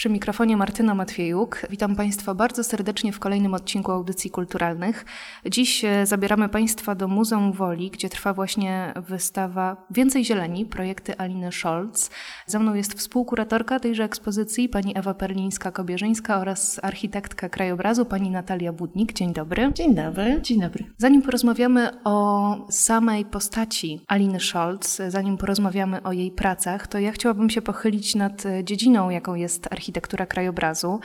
Przy mikrofonie Martyna Matwiejuk. Witam Państwa bardzo serdecznie w kolejnym odcinku Audycji Kulturalnych. Dziś e, zabieramy Państwa do Muzeum Woli, gdzie trwa właśnie wystawa Więcej Zieleni, projekty Aliny Scholz. Ze mną jest współkuratorka tejże ekspozycji, pani Ewa Perlińska-Kobierzyńska oraz architektka krajobrazu, pani Natalia Budnik. Dzień dobry. Dzień dobry. Dzień dobry. Zanim porozmawiamy o samej postaci Aliny Scholz, zanim porozmawiamy o jej pracach, to ja chciałabym się pochylić nad dziedziną, jaką jest architektura architektura krajobrazu,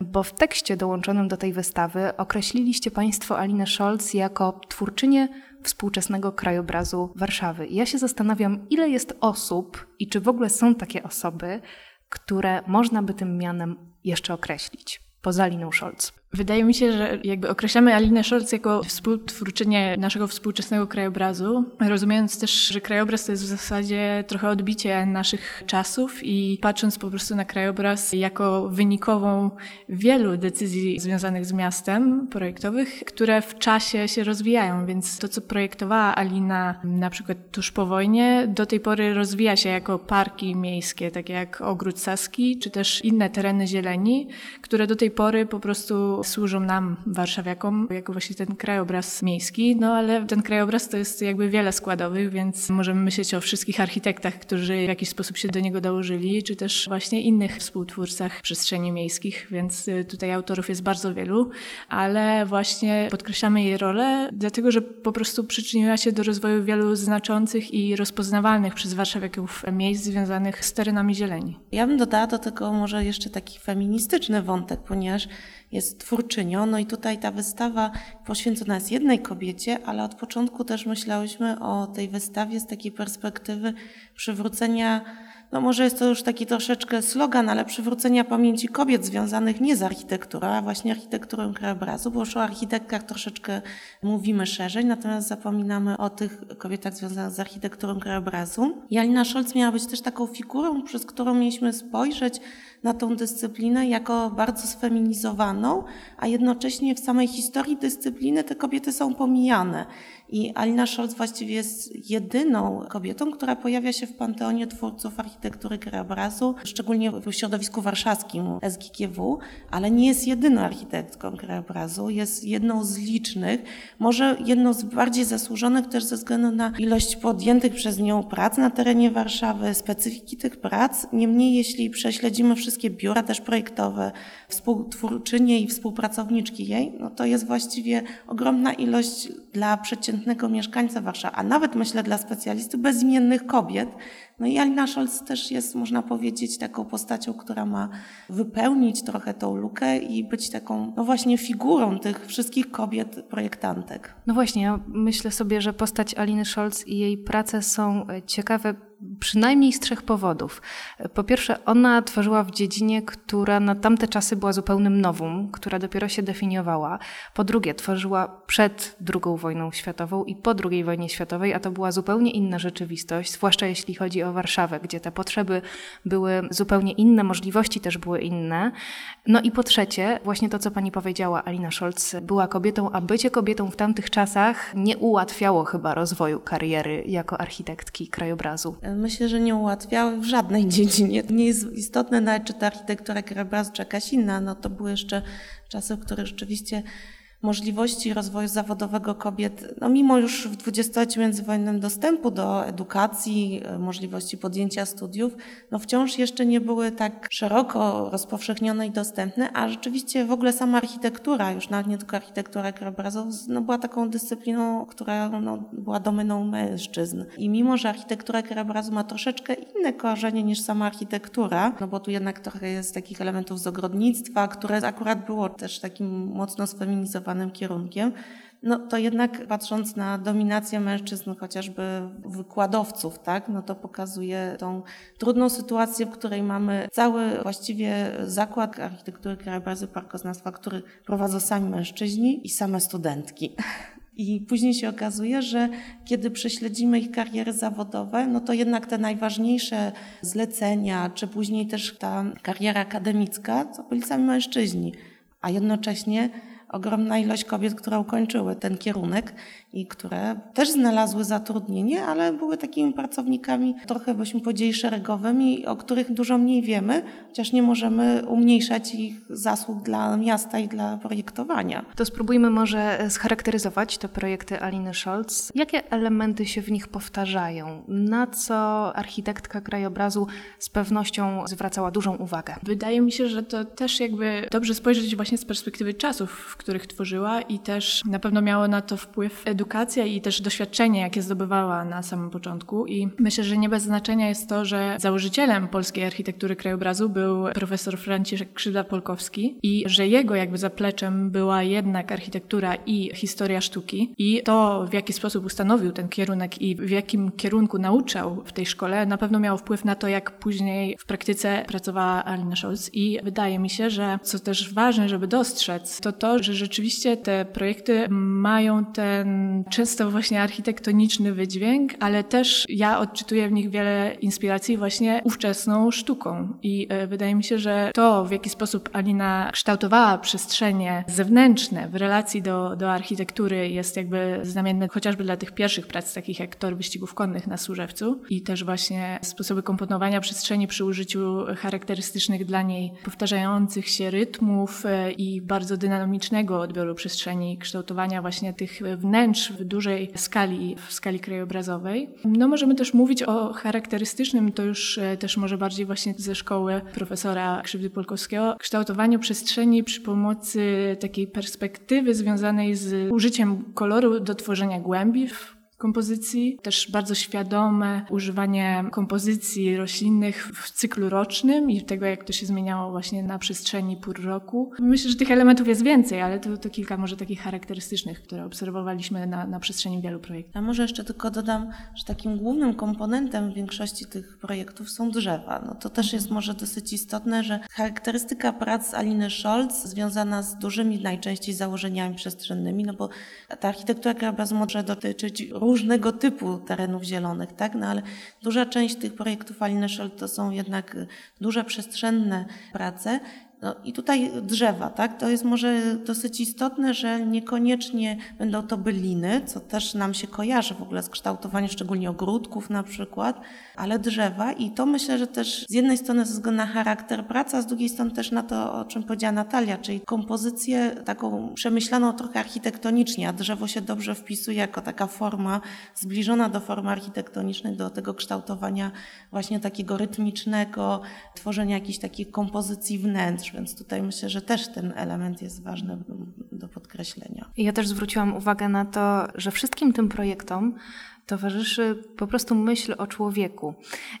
bo w tekście dołączonym do tej wystawy określiliście Państwo Alinę Scholz jako twórczynię współczesnego krajobrazu Warszawy. I ja się zastanawiam, ile jest osób i czy w ogóle są takie osoby, które można by tym mianem jeszcze określić, poza Aliną Scholz. Wydaje mi się, że jakby określamy Alinę Scholz jako współtwórczynię naszego współczesnego krajobrazu, rozumiejąc też, że krajobraz to jest w zasadzie trochę odbicie naszych czasów i patrząc po prostu na krajobraz jako wynikową wielu decyzji związanych z miastem projektowych, które w czasie się rozwijają, więc to, co projektowała Alina na przykład tuż po wojnie, do tej pory rozwija się jako parki miejskie, takie jak Ogród Saski, czy też inne tereny zieleni, które do tej pory po prostu służą nam, warszawiakom, jako właśnie ten krajobraz miejski, no ale ten krajobraz to jest jakby wiele składowych, więc możemy myśleć o wszystkich architektach, którzy w jakiś sposób się do niego dołożyli, czy też właśnie innych współtwórcach przestrzeni miejskich, więc y, tutaj autorów jest bardzo wielu, ale właśnie podkreślamy jej rolę, dlatego że po prostu przyczyniła się do rozwoju wielu znaczących i rozpoznawalnych przez warszawiaków miejsc związanych z terenami zieleni. Ja bym dodała do tego może jeszcze taki feministyczny wątek, ponieważ jest twórczynią. No i tutaj ta wystawa poświęcona jest jednej kobiecie, ale od początku też myślałyśmy o tej wystawie z takiej perspektywy przywrócenia no może jest to już taki troszeczkę slogan, ale przywrócenia pamięci kobiet związanych nie z architekturą, a właśnie architekturą krajobrazu, bo już o architektach troszeczkę mówimy szerzej, natomiast zapominamy o tych kobietach związanych z architekturą krajobrazu. Jalina Scholz miała być też taką figurą, przez którą mieliśmy spojrzeć na tą dyscyplinę jako bardzo sfeminizowaną, a jednocześnie w samej historii dyscypliny te kobiety są pomijane. I Alina Scholz właściwie jest jedyną kobietą, która pojawia się w panteonie twórców architektury krajobrazu, szczególnie w środowisku warszawskim SGGW, ale nie jest jedyną architektką krajobrazu, jest jedną z licznych, może jedną z bardziej zasłużonych też ze względu na ilość podjętych przez nią prac na terenie Warszawy, specyfiki tych prac. Niemniej, jeśli prześledzimy wszystkie biura też projektowe, współtwórczynie i współpracowniczki jej, no to jest właściwie ogromna ilość dla przeciętnego mieszkańca Warszawy, a nawet myślę dla specjalistów bezimiennych kobiet. No i Alina Scholz też jest, można powiedzieć, taką postacią, która ma wypełnić trochę tą lukę i być taką, no właśnie, figurą tych wszystkich kobiet projektantek. No właśnie, ja myślę sobie, że postać Aliny Scholz i jej prace są ciekawe przynajmniej z trzech powodów. Po pierwsze, ona tworzyła w dziedzinie, która na tamte czasy była zupełnym nowum, która dopiero się definiowała. Po drugie, tworzyła przed II wojną światową i po II wojnie światowej, a to była zupełnie inna rzeczywistość, zwłaszcza jeśli chodzi o Warszawę, gdzie te potrzeby były zupełnie inne, możliwości też były inne. No i po trzecie, właśnie to, co pani powiedziała, Alina Scholz była kobietą, a bycie kobietą w tamtych czasach nie ułatwiało chyba rozwoju kariery jako architektki krajobrazu. Myślę, że nie ułatwiały w żadnej dziedzinie. Nie jest istotne nawet, czy ta architektura krajobrazu, czy jakaś inna. No to były jeszcze czasy, w których rzeczywiście możliwości rozwoju zawodowego kobiet, no mimo już w dwudziestoleciu międzywojennym dostępu do edukacji, możliwości podjęcia studiów, no wciąż jeszcze nie były tak szeroko rozpowszechnione i dostępne, a rzeczywiście w ogóle sama architektura, już nawet nie tylko architektura krajobrazu, no była taką dyscypliną, która no, była domeną mężczyzn. I mimo, że architektura krajobrazu ma troszeczkę inne korzenie niż sama architektura, no bo tu jednak trochę jest takich elementów z ogrodnictwa, które akurat było też takim mocno sfeminizowanym kierunkiem, no to jednak patrząc na dominację mężczyzn, chociażby wykładowców, tak, no to pokazuje tą trudną sytuację, w której mamy cały właściwie zakład architektury krajobrazu parkoznawstwa, który prowadzą sami mężczyźni i same studentki. I później się okazuje, że kiedy prześledzimy ich kariery zawodowe, no to jednak te najważniejsze zlecenia, czy później też ta kariera akademicka, to byli sami mężczyźni. A jednocześnie ogromna ilość kobiet, które ukończyły ten kierunek i które też znalazły zatrudnienie, ale były takimi pracownikami trochę, byśmy powiedzieli, szeregowymi, o których dużo mniej wiemy, chociaż nie możemy umniejszać ich zasług dla miasta i dla projektowania. To spróbujmy może scharakteryzować te projekty Aliny Scholz. Jakie elementy się w nich powtarzają? Na co architektka krajobrazu z pewnością zwracała dużą uwagę? Wydaje mi się, że to też jakby dobrze spojrzeć właśnie z perspektywy czasów, w których tworzyła i też na pewno miało na to wpływ edukacja i też doświadczenie, jakie zdobywała na samym początku. I myślę, że nie bez znaczenia jest to, że założycielem polskiej architektury krajobrazu był profesor Franciszek Krzywda-Polkowski i że jego jakby zapleczem była jednak architektura i historia sztuki i to, w jaki sposób ustanowił ten kierunek i w jakim kierunku nauczał w tej szkole, na pewno miało wpływ na to, jak później w praktyce pracowała Alina Scholz. I wydaje mi się, że co też ważne, żeby dostrzec, to to, że rzeczywiście te projekty mają ten często właśnie architektoniczny wydźwięk, ale też ja odczytuję w nich wiele inspiracji właśnie ówczesną sztuką. I e, wydaje mi się, że to, w jaki sposób Alina kształtowała przestrzenie zewnętrzne w relacji do, do architektury jest jakby znamienne chociażby dla tych pierwszych prac, takich jak tor wyścigów konnych na Służewcu i też właśnie sposoby komponowania przestrzeni przy użyciu charakterystycznych dla niej powtarzających się rytmów e, i bardzo dynamicznego odbioru przestrzeni, kształtowania właśnie tych wnętrz w dużej skali, w skali krajobrazowej. No możemy też mówić o charakterystycznym, to już e, też może bardziej właśnie ze szkoły profesora Krzywdy Polkowskiego, kształtowaniu przestrzeni przy pomocy takiej perspektywy związanej z użyciem koloru do tworzenia głębi w kompozycji. Też bardzo świadome używanie kompozycji roślinnych w cyklu rocznym i tego, jak to się zmieniało właśnie na przestrzeni pór roku. Myślę, że tych elementów jest więcej, ale to, to kilka może takich charakterystycznych, które obserwowaliśmy na, na przestrzeni wielu projektów. A może jeszcze tylko dodam, że takim głównym komponentem większości tych projektów są drzewa. No to też jest może dosyć istotne, że charakterystyka prac Aliny Scholz związana z dużymi najczęściej założeniami przestrzennymi, no bo ta architektura krajobrazu może dotyczyć różnego typu terenów zielonych, tak? No ale duża część tych projektów Aliny Scholz to są jednak duże przestrzenne prace no i tutaj drzewa, tak? To jest może dosyć istotne, że niekoniecznie będą to byliny, co też nam się kojarzy w ogóle z kształtowaniem szczególnie ogródków na przykład, ale drzewa i to myślę, że też z jednej strony ze względu na charakter pracy, a z drugiej strony też na to, o czym powiedziała Natalia, czyli kompozycję taką przemyślaną trochę architektonicznie, a drzewo się dobrze wpisuje jako taka forma zbliżona do formy architektonicznej, do tego kształtowania właśnie takiego rytmicznego, tworzenia jakichś takich kompozycji wnętrz, więc tutaj myślę, że też ten element jest ważny do podkreślenia. Ja też zwróciłam uwagę na to, że wszystkim tym projektom towarzyszy po prostu myśl o człowieku.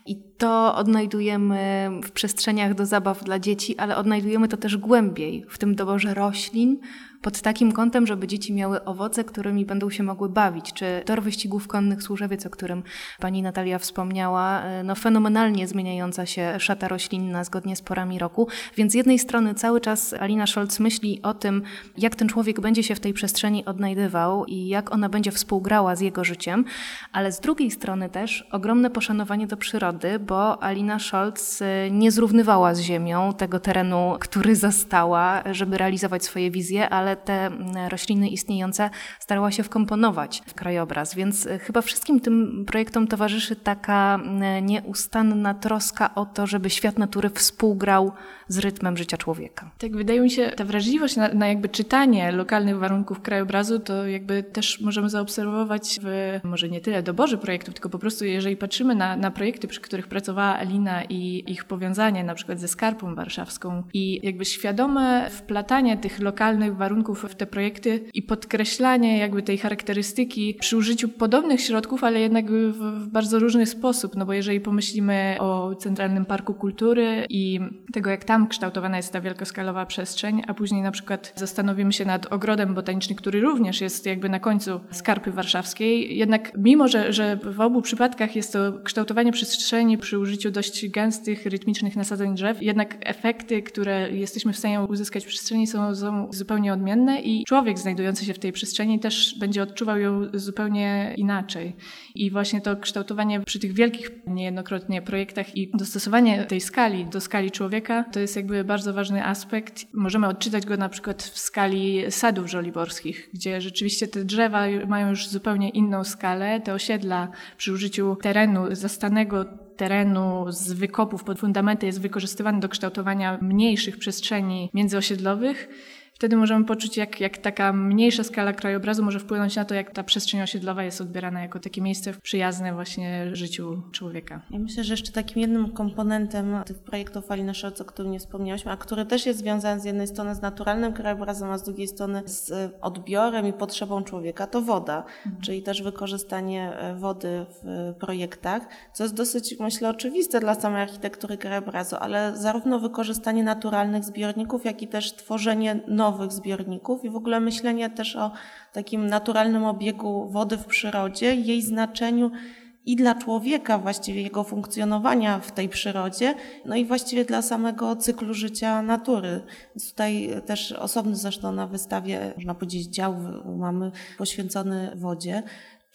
I to odnajdujemy w przestrzeniach do zabaw dla dzieci, ale odnajdujemy to też głębiej w tym doborze roślin, pod takim kątem, żeby dzieci miały owoce, którymi będą się mogły bawić. Czy tor wyścigów konnych Służewiec, o którym pani Natalia wspomniała, e, no fenomenalnie zmieniająca się szata roślinna zgodnie z porami roku. Więc z jednej strony cały czas Alina Scholz myśli o tym, jak ten człowiek będzie się w tej przestrzeni odnajdywał i jak ona będzie współgrała z jego życiem, ale z drugiej strony też ogromne poszanowanie do przyrody, bo Alina Scholz e, nie zrównywała z ziemią tego terenu, który zastała, żeby realizować swoje wizje, ale te mm, rośliny istniejące starała się wkomponować w krajobraz. Więc e, chyba wszystkim tym projektom towarzyszy taka mm, nieustanna troska o to, żeby świat natury współgrał z rytmem życia człowieka. Tak, wydaje mi się, ta wrażliwość na, na jakby czytanie lokalnych warunków krajobrazu, to jakby też możemy zaobserwować w może nie tyle doborze projektów, tylko po prostu jeżeli patrzymy na, na projekty, przy których pracowała Alina i ich powiązanie na przykład ze Skarpą Warszawską i jakby świadome wplatanie tych lokalnych warunków w te projekty i podkreślanie jakby tej charakterystyki przy użyciu podobnych środków, ale jednak w, bardzo różny sposób, no bo jeżeli pomyślimy o Centralnym Parku Kultury i tego, jak tam kształtowana jest ta wielkoskalowa przestrzeń, a później na przykład zastanowimy się nad ogrodem botanicznym, który również jest jakby na końcu skarpy warszawskiej. Jednak mimo, że, że w obu przypadkach jest to kształtowanie przestrzeni przy użyciu dość gęstych, rytmicznych nasadzeń drzew, jednak efekty, które jesteśmy w stanie uzyskać w przestrzeni są, są zupełnie odmienne i człowiek znajdujący się w tej przestrzeni też będzie odczuwał ją zupełnie inaczej. I właśnie to kształtowanie przy tych wielkich niejednokrotnie projektach i dostosowanie tej skali do skali człowieka to jest jakby bardzo ważny aspekt. Możemy odczytać go na przykład w skali sadów żoliborskich, gdzie rzeczywiście te drzewa mają już zupełnie inną skalę. Te osiedla przy użyciu terenu zastanego terenu z wykopów pod fundamenty jest wykorzystywany do kształtowania mniejszych przestrzeni międzyosiedlowych wtedy możemy poczuć, jak, jak taka mniejsza skala krajobrazu może wpłynąć na to, jak ta przestrzeń osiedlowa jest odbierana jako takie miejsce przyjazne właśnie życiu człowieka. Ja myślę, że jeszcze takim jednym komponentem tych projektów Alina Szolc, o którym nie wspomniałyśmy, a który też jest związany z jednej strony z naturalnym krajobrazem, a z drugiej strony z odbiorem i potrzebą człowieka, to woda, mhm. czyli też wykorzystanie e, wody w projektach, co jest dosyć, myślę, oczywiste dla samej architektury krajobrazu, ale zarówno wykorzystanie naturalnych zbiorników, jak i też tworzenie nowych nowych zbiorników i w ogóle myślenie też o takim naturalnym obiegu wody w przyrodzie, jej znaczeniu i dla człowieka, właściwie jego funkcjonowania w tej przyrodzie, no i właściwie dla samego cyklu życia natury. Więc tutaj też osobny zresztą na wystawie, można powiedzieć, dział mamy poświęcony wodzie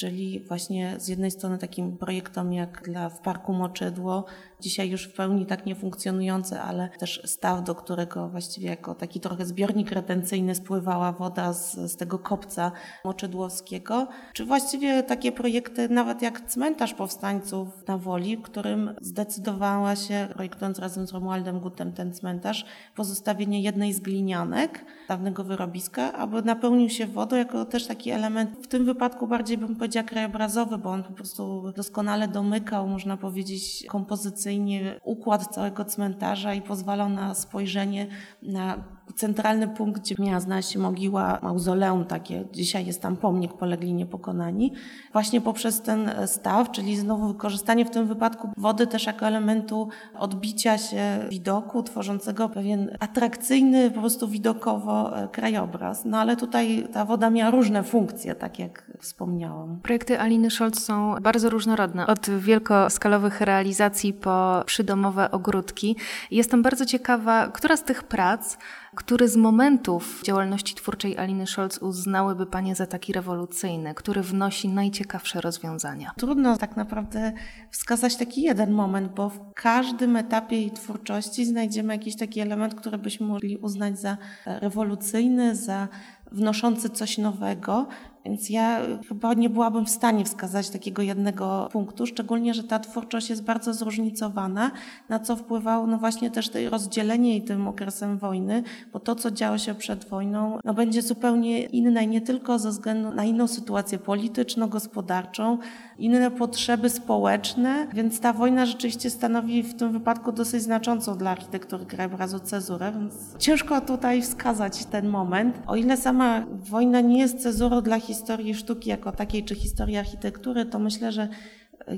czyli właśnie z jednej strony takim projektom jak dla w Parku Moczydło, dzisiaj już w pełni tak nie funkcjonujący, ale też staw, do którego właściwie jako taki trochę zbiornik retencyjny spływała woda z, z tego kopca moczydłowskiego, czy właściwie takie projekty nawet jak cmentarz powstańców na Woli, w którym zdecydowała się, projektując razem z Romualdem Gutem ten cmentarz, pozostawienie jednej z glinianek dawnego wyrobiska, aby napełnił się wodą jako też taki element, w tym wypadku bardziej bym powiedziała krajobrazowy, bo on po prostu doskonale domykał, można powiedzieć, kompozycyjnie układ całego cmentarza i pozwalał na spojrzenie na centralny punkt, gdzie miała znaleźć się mogiła, mauzoleum takie. Dzisiaj jest tam pomnik polegli niepokonani. Właśnie poprzez ten staw, czyli znowu wykorzystanie w tym wypadku wody też jako elementu odbicia się widoku, tworzącego pewien atrakcyjny po prostu widokowo e, krajobraz. No ale tutaj ta woda miała różne funkcje, tak jak wspomniałam. Projekty Aliny Scholz są bardzo różnorodne. Od wielkoskalowych realizacji po przydomowe ogródki. Jestem bardzo ciekawa, która z tych prac który z momentów działalności twórczej Aliny Scholz uznałyby Panie za taki rewolucyjny, który wnosi najciekawsze rozwiązania? Trudno tak naprawdę wskazać taki jeden moment, bo w każdym etapie jej twórczości znajdziemy jakiś taki element, który byśmy mogli uznać za rewolucyjny, za wnoszący coś nowego. Więc ja chyba nie byłabym w stanie wskazać takiego jednego punktu, szczególnie, że ta twórczość jest bardzo zróżnicowana, na co wpływało no właśnie też to rozdzielenie i tym okresem wojny, bo to, co działo się przed wojną, no będzie zupełnie inne, nie tylko ze względu na inną sytuację polityczno-gospodarczą, inne potrzeby społeczne, więc ta wojna rzeczywiście stanowi w tym wypadku dosyć znaczącą dla architektury krajobrazu cezurę, więc ciężko tutaj wskazać ten moment. O ile sama wojna nie jest cezurą dla historii sztuki jako takiej, czy historii architektury, to myślę, że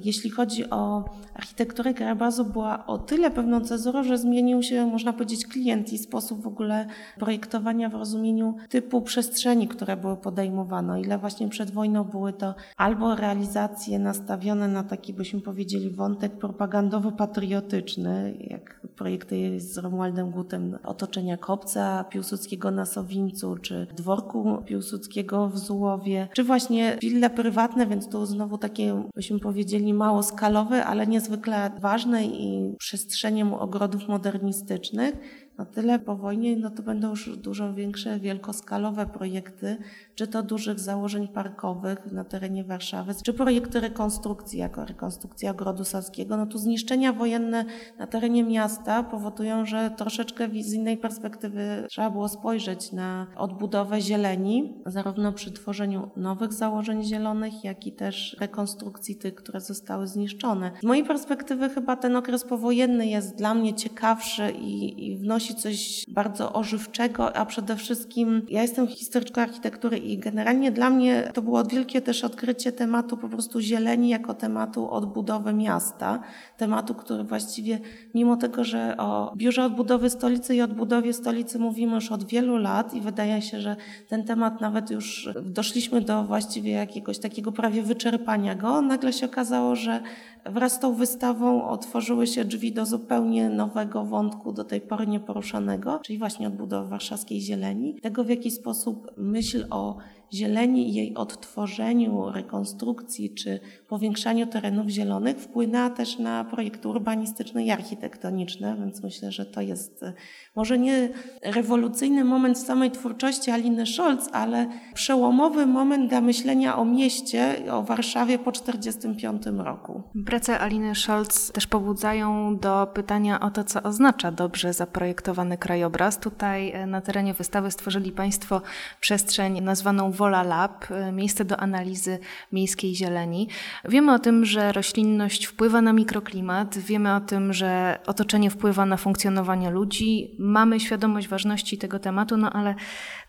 jeśli chodzi o architekturę krajobrazu, była o tyle pewną cezurą, że zmienił się, można powiedzieć, klient i sposób w ogóle projektowania w rozumieniu typu przestrzeni, które były podejmowane. Ile właśnie przed wojną były to albo realizacje nastawione na taki, byśmy powiedzieli, wątek propagandowo-patriotyczny, jak projekty z Romualdem Gutem otoczenia Kopca Piłsudskiego na Sowińcu, czy dworku Piłsudskiego w Zułowie, czy właśnie wille prywatne, więc tu znowu takie, byśmy powiedzieli, powiedzieli, mało skalowe, ale niezwykle ważne i przestrzeniem ogrodów modernistycznych. Na tyle po wojnie, no to będą już dużo większe, wielkoskalowe projekty, czy to dużych założeń parkowych na terenie Warszawy, czy projekty rekonstrukcji, jako rekonstrukcja ogrodu saskiego. No tu zniszczenia wojenne na terenie miasta powodują, że troszeczkę z innej perspektywy trzeba było spojrzeć na odbudowę zieleni, zarówno przy tworzeniu nowych założeń zielonych, jak i też rekonstrukcji tych, które zostały zniszczone. Z mojej perspektywy chyba ten okres powojenny jest dla mnie ciekawszy i, i wnosi coś bardzo ożywczego, a przede wszystkim ja jestem historyczką architektury i generalnie dla mnie to było wielkie też odkrycie tematu po prostu zieleni jako tematu odbudowy miasta, tematu, który właściwie mimo tego, że o biurze odbudowy stolicy i odbudowie stolicy mówimy już od wielu lat i wydaje się, że ten temat nawet już doszliśmy do właściwie jakiegoś takiego prawie wyczerpania go, nagle się okazało, że wraz z tą wystawą otworzyły się drzwi do zupełnie nowego wątku, do tej pory nieporuszonego poruszanego, czyli właśnie odbudowy warszawskiej zieleni, tego w jaki sposób myśl o zieleni i jej odtworzeniu, rekonstrukcji czy powiększaniu terenów zielonych wpłynęła też na projekty urbanistyczne i architektoniczne, więc myślę, że to jest e, może nie rewolucyjny moment w samej twórczości Aliny Scholz, ale przełomowy moment dla myślenia o mieście, o Warszawie po 1945 roku. Prace Aliny Scholz też pobudzają do pytania o to, co oznacza dobrze zaprojektowany krajobraz. Tutaj e, na terenie wystawy stworzyli Państwo przestrzeń nazwaną Wola Lab, e, miejsce do analizy miejskiej zieleni. Wiemy o tym, że roślinność wpływa na mikroklimat, wiemy o tym, że otoczenie wpływa na funkcjonowanie ludzi, mamy świadomość ważności tego tematu, no ale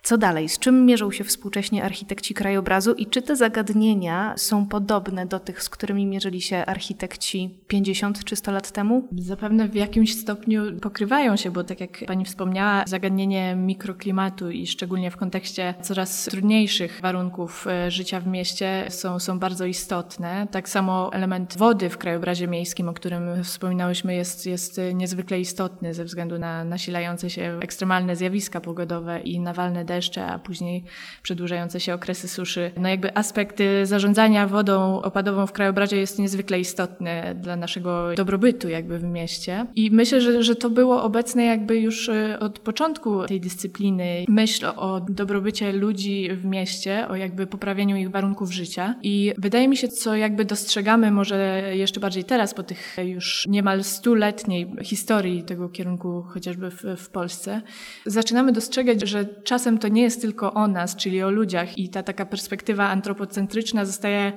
co dalej? Z czym mierzą się współcześnie architekci krajobrazu i czy te zagadnienia są podobne do tych, z którymi mierzyli się architekci 50 czy 100 lat temu? Zapewne w jakimś stopniu pokrywają się, bo tak jak pani wspomniała, zagadnienie mikroklimatu i szczególnie w kontekście coraz trudniejszych warunków e, życia w mieście są, są bardzo istotne. Tak samo element wody w krajobrazie miejskim, o którym wspominałyśmy, jest, jest niezwykle istotny ze względu na nasilające się ekstremalne zjawiska pogodowe i nawalne deszcze a później przedłużające się okresy suszy. No jakby aspekt zarządzania wodą opadową w krajobrazie jest niezwykle istotny dla naszego dobrobytu jakby w mieście. I myślę, że, że to było obecne jakby już e, od początku tej dyscypliny. Myśl o dobrobycie ludzi w mieście, o jakby poprawieniu ich warunków życia. I wydaje mi się, co jakby dostrzegamy może jeszcze bardziej teraz po tych już niemal stuletniej historii tego kierunku chociażby w, w Polsce, zaczynamy dostrzegać, że czasem to nie jest tylko o nas, czyli o ludziach i ta taka perspektywa antropocentryczna zostaje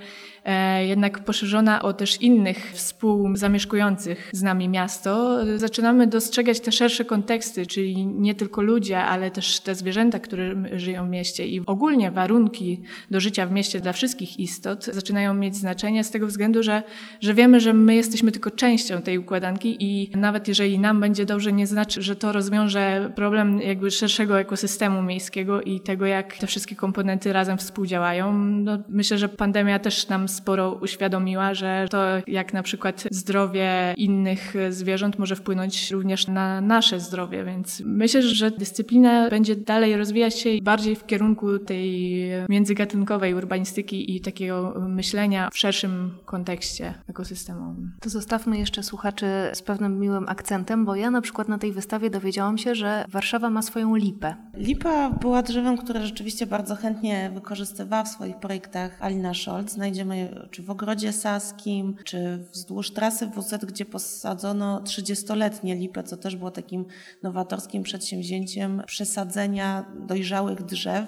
jednak poszerzona o też innych współzamieszkujących z nami miasto, zaczynamy dostrzegać te szersze konteksty, czyli nie tylko ludzie, ale też te zwierzęta, które żyją w mieście i ogólnie warunki do życia w mieście dla wszystkich istot zaczynają mieć znaczenie z tego względu, że, że wiemy, że my jesteśmy tylko częścią tej układanki i nawet jeżeli nam będzie dobrze, nie znaczy, że to rozwiąże problem jakby szerszego ekosystemu miejskiego i tego, jak te wszystkie komponenty razem współdziałają. No, myślę, że pandemia też nam sporo uświadomiła, że to jak na przykład zdrowie innych zwierząt może wpłynąć również na nasze zdrowie, więc myślę, że dyscyplina będzie dalej rozwijać się bardziej w kierunku tej międzygatunkowej urbanistyki i takiego myślenia w szerszym kontekście ekosystemowym. To zostawmy jeszcze słuchaczy z pewnym miłym akcentem, bo ja na przykład na tej wystawie dowiedziałam się, że Warszawa ma swoją lipę. Lipa była drzewem, które rzeczywiście bardzo chętnie wykorzystywała w swoich projektach Alina Scholz. Znajdziemy czy w Ogrodzie Saskim, czy wzdłuż trasy WZ, gdzie posadzono 30-letnie lipy, co też było takim nowatorskim przedsięwzięciem przesadzenia dojrzałych drzew.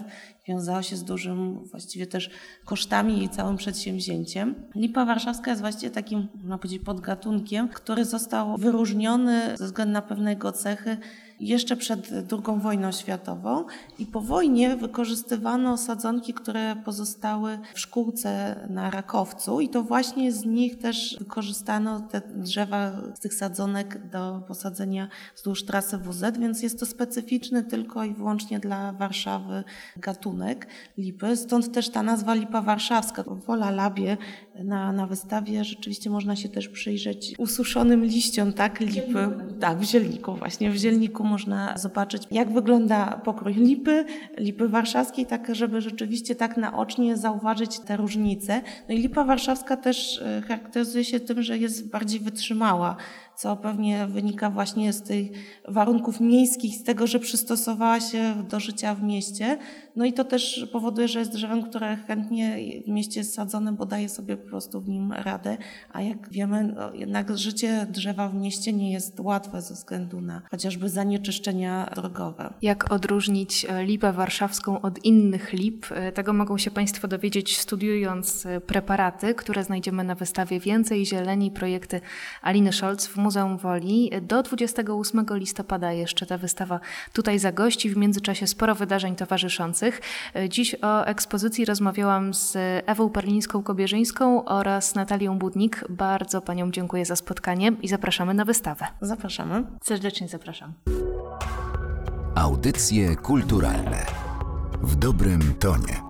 Wiązało się z dużym, właściwie też kosztami i całym przedsięwzięciem. Lipa warszawska jest właściwie takim, można powiedzieć, podgatunkiem, który został wyróżniony ze względu na pewne jego cechy jeszcze przed II wojną światową i po wojnie wykorzystywano sadzonki, które pozostały w szkółce na Rakowcu i to właśnie z nich też wykorzystano te drzewa z tych sadzonek do posadzenia wzdłuż trasy WZ, więc jest to specyficzny tylko i wyłącznie dla Warszawy gatunek lipy, stąd też ta nazwa lipa warszawska. Wola Labie na, na wystawie rzeczywiście można się też przyjrzeć ususzonym liściom, tak, lipy. Tak, w zielniku właśnie, w zielniku można zobaczyć, jak wygląda pokrój lipy, lipy warszawskiej, tak żeby rzeczywiście tak naocznie zauważyć te różnice. No i lipa warszawska też e, charakteryzuje się tym, że jest bardziej wytrzymała co pewnie wynika właśnie z tych warunków miejskich, z tego, że przystosowała się do życia w mieście. No i to też powoduje, że jest drzewem, które chętnie w mieście jest sadzone, bo daje sobie po prostu w nim radę. A jak wiemy, no jednak życie drzewa w mieście nie jest łatwe ze względu na chociażby zanieczyszczenia drogowe. Jak odróżnić e, lipę warszawską od innych lip? E, tego mogą się Państwo dowiedzieć studiując e, preparaty, które znajdziemy na wystawie Więcej Zieleni, projekty Aliny Scholz w Muzeum Woli. Do 28 listopada jeszcze ta wystawa tutaj zagości. W międzyczasie sporo wydarzeń towarzyszących. Dziś o ekspozycji rozmawiałam z Ewą Perlińską-Kobierzyńską oraz Natalią Budnik. Bardzo Paniom dziękuję za spotkanie i zapraszamy na wystawę. Zapraszamy. Serdecznie zapraszam. Audycje kulturalne w dobrym tonie.